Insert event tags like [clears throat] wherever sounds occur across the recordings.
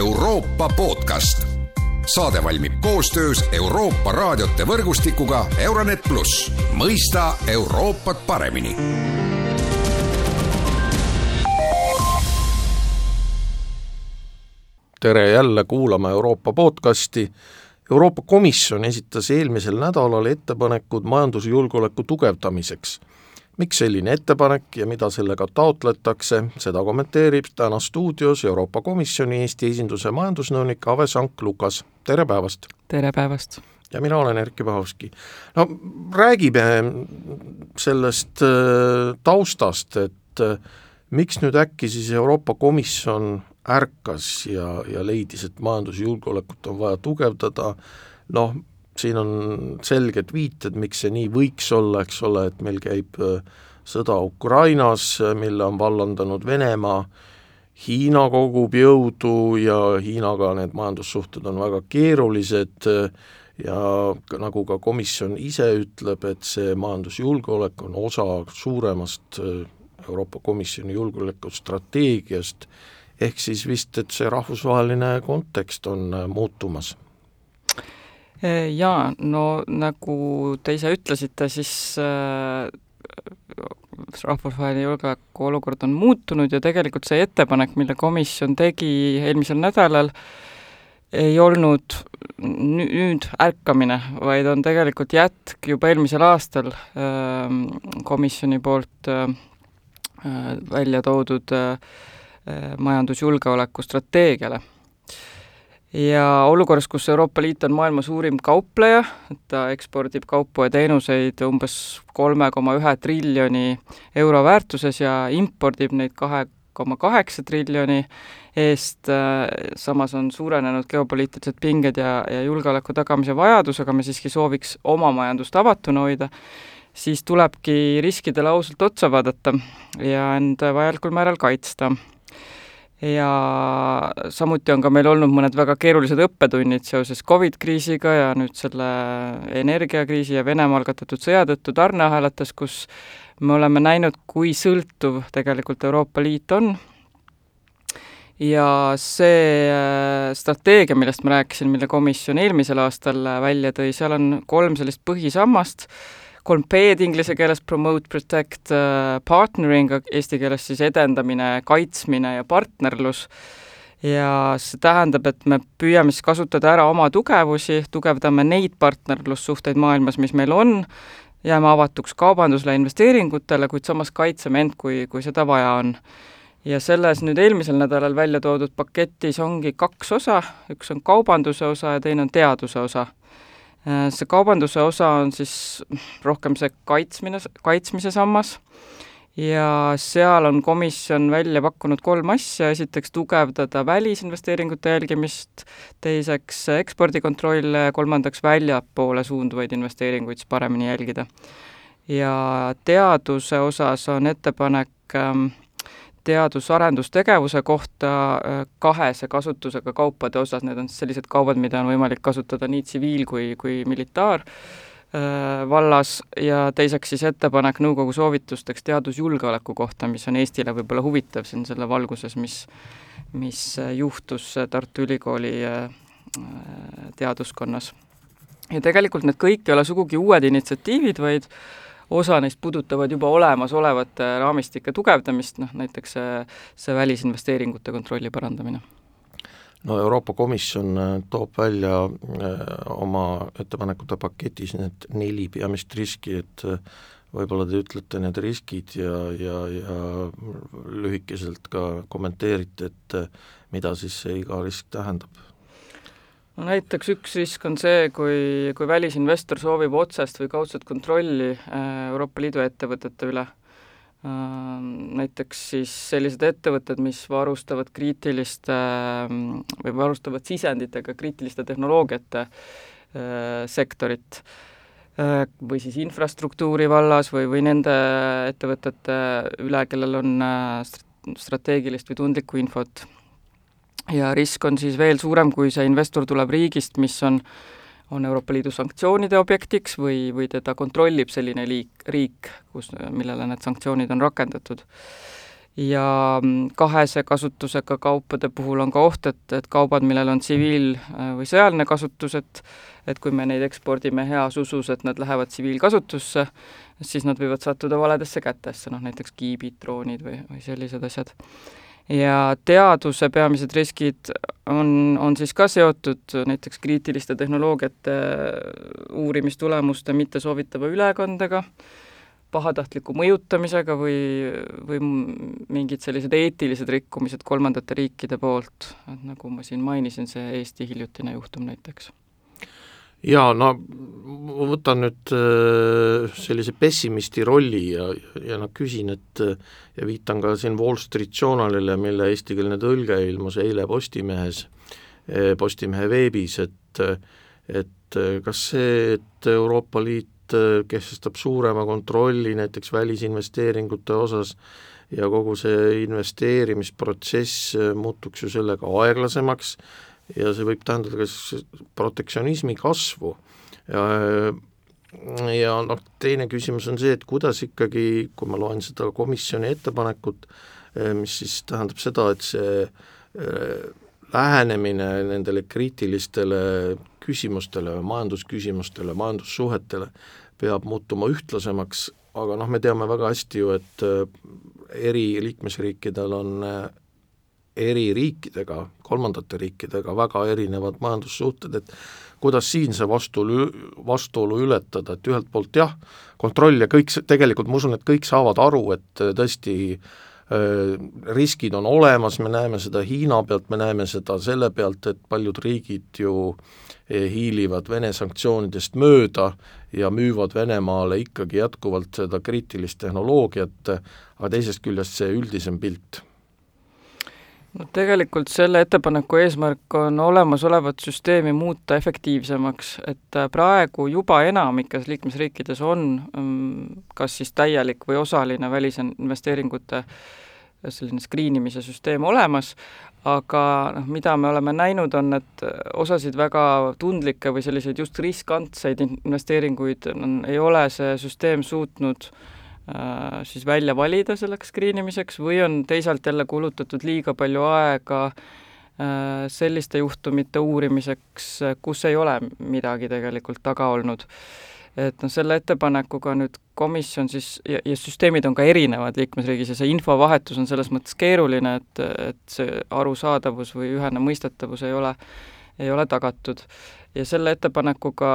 Euroopa podcast. saade valmib koostöös Euroopa raadiote võrgustikuga Euronet pluss, mõista Euroopat paremini tere jälle kuulama Euroopa podcasti. Euroopa Komisjon esitas eelmisel nädalal ettepanekud majandusjulgeoleku tugevdamiseks. Miks selline ettepanek ja mida sellega taotletakse, seda kommenteerib täna stuudios Euroopa Komisjoni Eesti esinduse majandusnõunik Ave Sank-Lukas, tere päevast! tere päevast! ja mina olen Erkki Pahovski. no räägime sellest äh, taustast, et äh, miks nüüd äkki siis Euroopa Komisjon ärkas ja, ja leidis, et majandusjulgeolekut on vaja tugevdada, noh, siin on selged viited, miks see nii võiks olla, eks ole, et meil käib äh, sõda Ukrainas, mille on vallandanud Venemaa, Hiina kogub jõudu ja Hiinaga need majandussuhted on väga keerulised ja nagu ka komisjon ise ütleb, et see majandusjulgeolek on osa suuremast äh, Euroopa Komisjoni julgeolekustrateegiast ehk siis vist, et see rahvusvaheline kontekst on äh, muutumas? Äh, jaa, no nagu te ise ütlesite, siis äh, rahvusvaheline julgeolekuolukord on muutunud ja tegelikult see ettepanek, mille komisjon tegi eelmisel nädalal, ei olnud nüüd ärkamine, vaid on tegelikult jätk juba eelmisel aastal äh, komisjoni poolt äh, välja toodud äh, Äh, majandusjulgeoleku strateegiale. Ja olukorras, kus Euroopa Liit on maailma suurim kaupleja, ta ekspordib kaupu ja teenuseid umbes kolme koma ühe triljoni euro väärtuses ja impordib neid kahe koma kaheksa triljoni eest, äh, samas on suurenenud geopoliitilised pinged ja, ja julgeoleku tagamise vajadus, aga me siiski sooviks oma majandust avatuna hoida, siis tulebki riskidele ausalt otsa vaadata ja end vajalikul määral kaitsta ja samuti on ka meil olnud mõned väga keerulised õppetunnid seoses Covid kriisiga ja nüüd selle energiakriisi ja Venemaa algatatud sõja tõttu tarneahelates, kus me oleme näinud, kui sõltuv tegelikult Euroopa Liit on. ja see äh, strateegia, millest ma rääkisin, mille komisjon eelmisel aastal välja tõi, seal on kolm sellist põhisammast kolm P-d inglise keeles promote, protect uh,, partnering, eesti keeles siis edendamine, kaitsmine ja partnerlus. ja see tähendab, et me püüame siis kasutada ära oma tugevusi, tugevdame neid partnerlussuhteid maailmas, mis meil on, jääme avatuks kaubandusele, investeeringutele, kuid samas kaitseme end, kui, kui seda vaja on ja selles nüüd eelmisel nädalal välja toodud paketis ongi kaks osa, üks on kaubanduse osa ja teine on teaduse osa Äh, see kaubanduse osa on siis rohkem see kaitsmine, kaitsmise sammas ja seal on komisjon välja pakkunud kolm asja, esiteks tugevdada välisinvesteeringute jälgimist, teiseks ekspordikontrolle ja kolmandaks väljapoole suunduvaid investeeringuid siis paremini jälgida. ja teaduse osas on ettepanek ähm, teadus-arendustegevuse kohta äh, kahese kasutusega kaupade osas, need on siis sellised kaubad, mida on võimalik kasutada nii tsiviil- kui, kui militaar äh, vallas ja teiseks siis ettepanek nõukogu soovitusteks teadusjulgeoleku kohta, mis on Eestile võib-olla huvitav siin selle valguses, mis, mis juhtus Tartu Ülikooli äh, teaduskonnas. ja tegelikult need kõik ei ole sugugi uued initsiatiivid, vaid osa neist puudutavad juba olemasolevate raamistike tugevdamist, noh näiteks see, see välisinvesteeringute kontrolli parandamine. No Euroopa Komisjon äh, toob välja äh, oma ettepanekute paketis need neli peamist riski, et äh, võib-olla te ütlete need riskid ja, ja, ja lühikeselt ka kommenteerite, et mida siis see iga risk tähendab no näiteks üks risk on see, kui, kui välisinvestor soovib otsest või kaudset kontrolli äh, Euroopa Liidu ettevõtete üle. Äh, näiteks siis sellised ettevõtted, mis varustavad kriitiliste või varustavad sisenditega kriitiliste tehnoloogiate äh, sektorit või siis infrastruktuuri vallas või, või nende ettevõtete üle, kellel on strateegilist või tundlikku infot ja risk on siis veel suurem, kui see investor tuleb riigist, mis on, on Euroopa Liidu sanktsioonide objektiks või, või teda kontrollib selline liik, riik, kus, millele need sanktsioonid on rakendatud. ja mm, kahese kasutusega kaupade puhul on ka oht, et, et kaubad, millel on tsiviil- või sõjaline kasutus, et et kui me neid ekspordime heas usus, et nad lähevad tsiviilkasutusse, siis nad võivad sattuda valedesse kätesse, noh näiteks kiibid, droonid või, või sellised asjad. Ja teaduse peamised riskid on, on siis ka seotud näiteks kriitiliste tehnoloogiate uurimistulemuste mittesoovitava ülekandega, pahatahtliku mõjutamisega või, või mingid sellised eetilised rikkumised kolmandate riikide poolt, et nagu ma siin mainisin, see Eesti hiljutine juhtum näiteks jaa, no ma võtan nüüd äh, sellise pessimisti rolli ja, ja noh, küsin, et ja viitan ka siin Wall Street Journalile, mille eestikeelne tõlge ilmus eile Postimehes, äh, Postimehe veebis, et et kas see, et Euroopa Liit Äh, kehtestab suurema kontrolli näiteks välisinvesteeringute osas ja kogu see investeerimisprotsess äh, muutuks ju sellega aeglasemaks ja see võib tähendada ka protektsionismi kasvu. Ja ja noh, teine küsimus on see, et kuidas ikkagi, kui ma loen seda komisjoni ettepanekut, äh, mis siis tähendab seda, et see lähenemine nendele kriitilistele küsimustele, majandusküsimustele, majandussuhetele peab muutuma ühtlasemaks, aga noh, me teame väga hästi ju, et äh, eri liikmesriikidel on eri riikidega, kolmandate riikidega väga erinevad majandussuhted, et kuidas siin see vastuolu, vastuolu ületada, et ühelt poolt jah, kontroll ja kõik, tegelikult ma usun, et kõik saavad aru, et äh, tõesti riskid on olemas, me näeme seda Hiina pealt, me näeme seda selle pealt, et paljud riigid ju hiilivad Vene sanktsioonidest mööda ja müüvad Venemaale ikkagi jätkuvalt seda kriitilist tehnoloogiat, aga teisest küljest see üldisem pilt no tegelikult selle ettepaneku eesmärk on olemasolevat süsteemi muuta efektiivsemaks, et praegu juba enamikes liikmesriikides on mm, kas siis täielik või osaline välisinvesteeringute selline screen imise süsteem olemas, aga noh, mida me oleme näinud, on, et osasid väga tundlikke või selliseid just riskantseid investeeringuid on, ei ole see süsteem suutnud äh, siis välja valida selleks screen imiseks või on teisalt jälle kulutatud liiga palju aega äh, selliste juhtumite uurimiseks, kus ei ole midagi tegelikult taga olnud. Et noh, selle ettepanekuga nüüd komisjon siis, ja, ja süsteemid on ka erinevad liikmesriigis ja see infovahetus on selles mõttes keeruline, et, et see arusaadavus või ühene mõistetavus ei ole, ei ole tagatud. ja selle ettepanekuga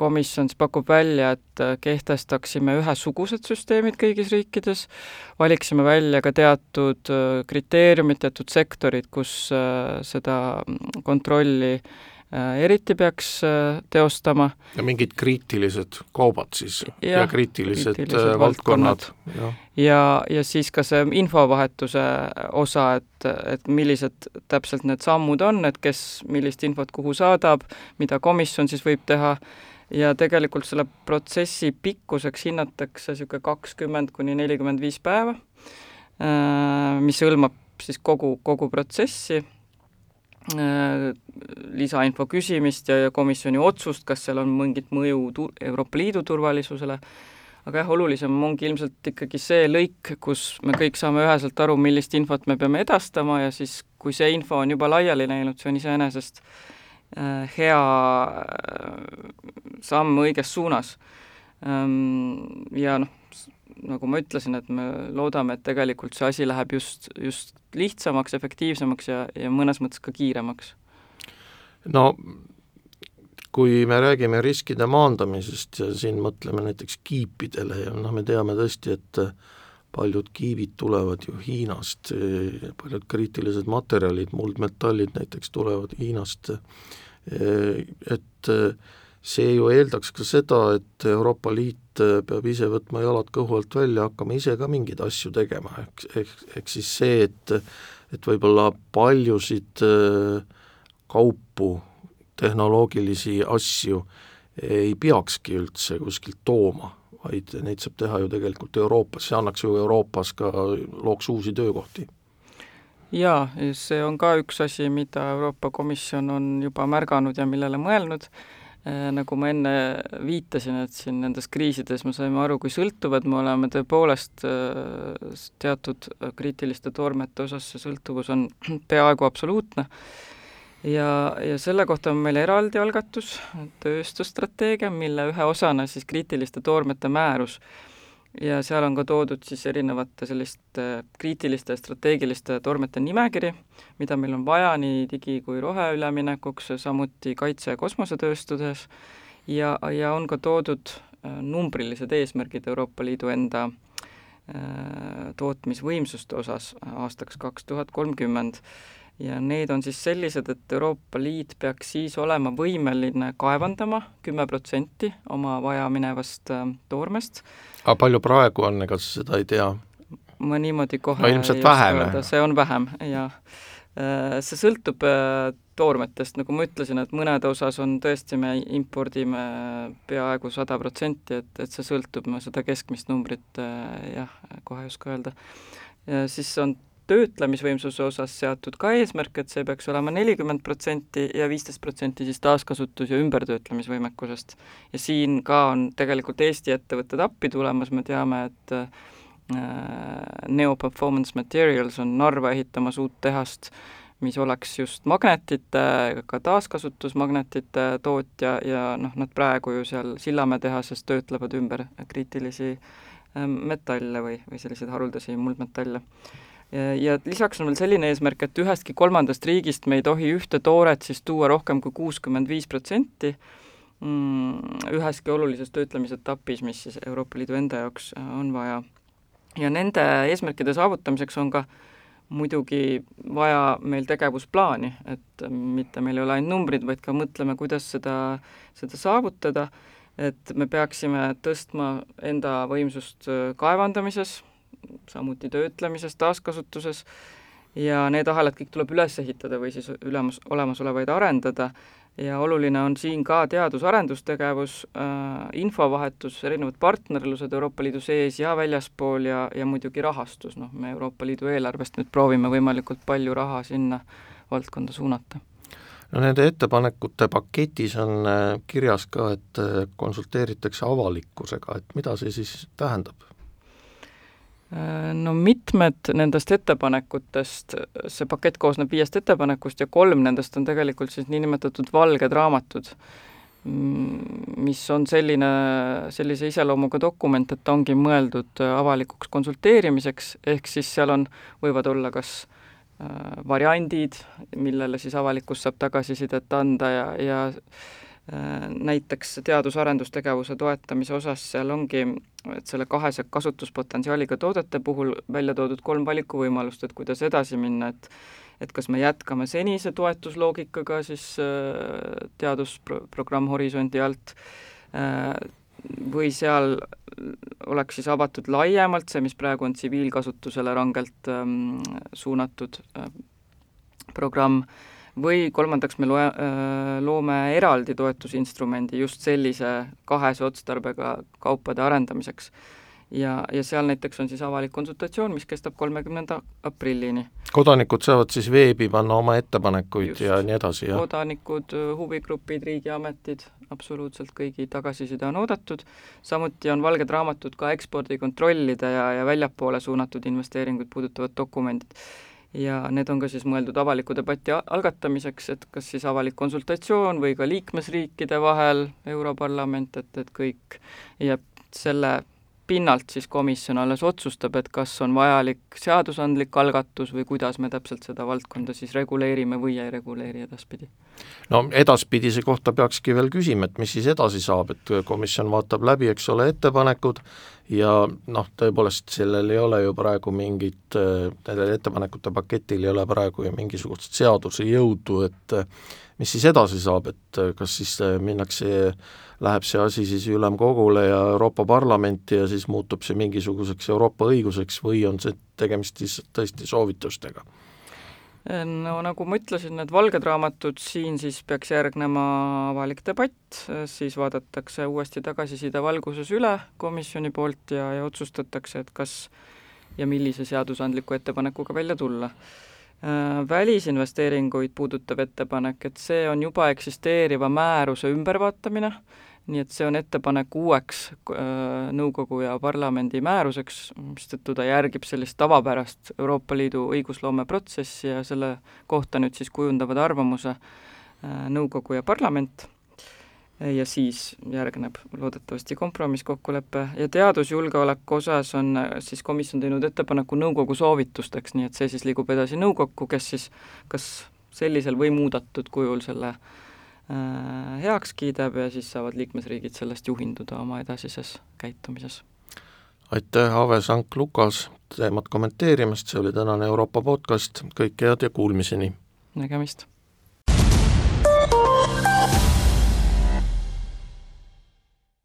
komisjon siis pakub välja, et kehtestaksime ühesugused süsteemid kõigis riikides, valiksime välja ka teatud kriteeriumid, teatud sektorid, kus äh, seda kontrolli äh, Äh, eriti peaks äh, teostama. ja mingid kriitilised kaubad siis ja, ja kriitilised, kriitilised äh, valdkonnad. ja, ja, siis ka see infovahetuse osa, et, et millised täpselt need sammud on, et kes millist infot kuhu saadab, mida komisjon siis võib teha, ja tegelikult selle protsessi pikkuseks hinnatakse niisugune kakskümmend kuni nelikümmend viis päeva, mis hõlmab siis kogu, kogu protsessi Äh, lisainfo küsimist ja, ja komisjoni otsust, kas seal on mingit mõju tu-, Euroopa Liidu turvalisusele, aga jah, olulisem ongi ilmselt ikkagi see lõik, kus me kõik saame üheselt aru, millist infot me peame edastama ja siis, kui see info on juba laiali läinud, see on iseenesest äh, hea äh, samm õiges suunas. Ähm, ja noh, nagu ma ütlesin, et me loodame, et tegelikult see asi läheb just, just lihtsamaks, efektiivsemaks ja, ja mõnes mõttes ka kiiremaks. no kui me räägime riskide maandamisest ja siin mõtleme näiteks kiipidele ja noh, me teame tõesti, et paljud kiivid tulevad ju Hiinast, paljud kriitilised materjalid, muldmetallid näiteks tulevad Hiinast, et see ju eeldaks ka seda, et Euroopa Liit äh, peab ise võtma jalad kõhu alt välja, hakkama ise ka mingeid asju tegema, ehk, ehk, ehk siis see, et et võib-olla paljusid äh, kaupu, tehnoloogilisi asju ei peakski üldse kuskilt tooma, vaid neid saab teha ju tegelikult Euroopas, see annaks ju Euroopas ka, looks uusi töökohti. Jaa, see on ka üks asi, mida Euroopa Komisjon on juba märganud ja millele mõelnud nagu ma enne viitasin, et siin nendes kriisides me saime aru, kui sõltuvad me oleme, tõepoolest äh, teatud kriitiliste toormete osas see sõltuvus on [clears throat] peaaegu absoluutne. ja, ja selle kohta on meil eraldi algatus, tööstusstrateegia, mille ühe osana siis kriitiliste toormete määrus ja seal on ka toodud siis erinevate selliste kriitiliste ja strateegiliste tormete nimekiri, mida meil on vaja nii digi- kui roheüleminekuks, samuti kaitse- ja kosmosetööstuses, ja, ja on ka toodud äh, numbrilised eesmärgid Euroopa Liidu enda äh, tootmisvõimsuste osas aastaks kaks tuhat kolmkümmend ja need on siis sellised, et Euroopa Liit peaks siis olema võimeline kaevandama kümme protsenti oma vajaminevast äh, toormest. aga palju praegu on, ega sa seda ei tea? ma niimoodi kohe no ilmselt vähem. see on vähem, jah. Äh, see sõltub äh, toormetest, nagu ma ütlesin, et mõnede osas on tõesti, me impordime peaaegu sada protsenti, et, et see sõltub, ma seda keskmist numbrit jah, kohe ei oska öelda. siis on töötlemisvõimsuse osas seatud ka eesmärk, et see peaks olema nelikümmend protsenti ja viisteist protsenti siis taaskasutus- ja ümbertöötlemisvõimekusest. ja siin ka on tegelikult Eesti ettevõtted appi tulemas, me teame, et äh, Neo Performance Materials on Narva ehitamas uut tehast, mis oleks just magnetite, ka taaskasutusmagnetite tootja ja noh, nad praegu ju seal Sillamäe tehases töötlevad ümber kriitilisi äh, metalle või, või selliseid haruldasi muldmetalle ja lisaks on veel selline eesmärk, et ühestki kolmandast riigist me ei tohi ühte tooret siis tuua rohkem kui kuuskümmend viis protsenti mm, üheski olulises töötlemisetapis, mis siis Euroopa Liidu enda jaoks äh, on vaja. ja nende eesmärkide saavutamiseks on ka muidugi vaja meil tegevusplaani, et mitte meil ei ole ainult numbrid, vaid ka mõtleme, kuidas seda, seda saavutada, et me peaksime tõstma enda võimsust äh, kaevandamises, samuti töötlemises, taaskasutuses, ja need ahelad kõik tuleb üles ehitada või siis ülemus, olemasolevaid arendada. Ja oluline on siin ka teadus-arendustegevus äh,, infovahetus, erinevad partnerlused Euroopa Liidu sees ja väljaspool ja, ja muidugi rahastus, noh, me Euroopa Liidu eelarvest nüüd proovime võimalikult palju raha sinna valdkonda suunata. No nende ettepanekute paketis on äh, kirjas ka, et äh, konsulteeritakse avalikkusega, et mida see siis tähendab? Äh, no mitmed nendest ettepanekutest, see pakett koosneb viiest ettepanekust ja kolm nendest on tegelikult siis niinimetatud valged raamatud, mm, mis on selline, sellise iseloomuga dokument, et ongi mõeldud avalikuks konsulteerimiseks, ehk siis seal on, võivad olla kas äh, variandid, millele siis avalikkus saab tagasisidet anda ja, ja näiteks teadus-arendustegevuse toetamise osas seal ongi, et selle kahese kasutuspotentsiaaliga toodete puhul välja toodud kolm valikuvõimalust, et kuidas edasi minna, et et kas me jätkame senise toetusloogikaga siis äh, teadusprogramm Horisondi alt äh, või seal oleks siis avatud laiemalt see, mis praegu on tsiviilkasutusele rangelt ähm, suunatud programm või kolmandaks me loe, äh, loome eraldi toetusinstrumendi just sellise kahese otstarbega kaupade arendamiseks. ja, ja seal näiteks on siis avalik konsultatsioon, mis kestab kolmekümnenda aprillini. kodanikud saavad siis veebi panna oma ettepanekuid just. ja nii edasi, jah? kodanikud, huvigrupid, riigiametid, absoluutselt kõigi tagasiside on oodatud, samuti on valged raamatud ka ekspordikontrollide ja, ja väljapoole suunatud investeeringuid puudutavad dokumendid ja need on ka siis mõeldud avaliku debati algatamiseks, et kas siis avalik konsultatsioon või ka liikmesriikide vahel, Europarlament, et, et kõik ja selle pinnalt siis komisjon alles otsustab, et kas on vajalik seadusandlik algatus või kuidas me täpselt seda valdkonda siis reguleerime või ei reguleeri edaspidi. No edaspidise kohta peakski veel küsima, et mis siis edasi saab, et komisjon vaatab läbi, eks ole, ettepanekud ja noh, tõepoolest sellel ei ole ju praegu mingit, nendel ettepanekute paketil ei ole praegu ju mingisugust seaduse jõudu, et mis siis edasi saab, et kas siis minnakse läheb see asi siis Ülemkogule ja Euroopa Parlamenti ja siis muutub see mingisuguseks Euroopa õiguseks või on see tegemist lihtsalt tõesti soovitustega? No nagu ma ütlesin, need valged raamatud, siin siis peaks järgnema avalik debatt, siis vaadatakse uuesti tagasiside valguses üle komisjoni poolt ja, ja otsustatakse, et kas ja millise seadusandliku ettepanekuga välja tulla. Välisinvesteeringuid puudutav ettepanek, et see on juba eksisteeriva määruse ümbervaatamine, nii et see on ettepanek uueks nõukogu ja parlamendi määruseks, mistõttu ta järgib sellist tavapärast Euroopa Liidu õigusloome protsessi ja selle kohta nüüd siis kujundavad arvamuse nõukogu ja parlament. Ja siis järgneb loodetavasti kompromisskokkulepe ja teadusjulgeoleku osas on äh, siis komisjon teinud ettepaneku nõukogu soovitusteks, nii et see siis liigub edasi nõukokku, kes siis kas sellisel või muudetud kujul selle äh, heaks kiidab ja siis saavad liikmesriigid sellest juhinduda oma edasises käitumises. aitäh, Ave Sank-Lukas, teemat kommenteerimast, see oli tänane Euroopa podcast, kõike head ja kuulmiseni! nägemist!